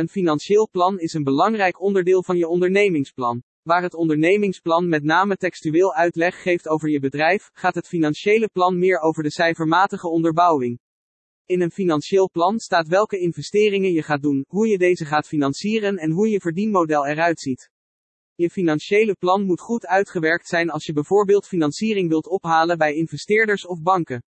Een financieel plan is een belangrijk onderdeel van je ondernemingsplan. Waar het ondernemingsplan met name textueel uitleg geeft over je bedrijf, gaat het financiële plan meer over de cijfermatige onderbouwing. In een financieel plan staat welke investeringen je gaat doen, hoe je deze gaat financieren en hoe je verdienmodel eruit ziet. Je financiële plan moet goed uitgewerkt zijn als je bijvoorbeeld financiering wilt ophalen bij investeerders of banken.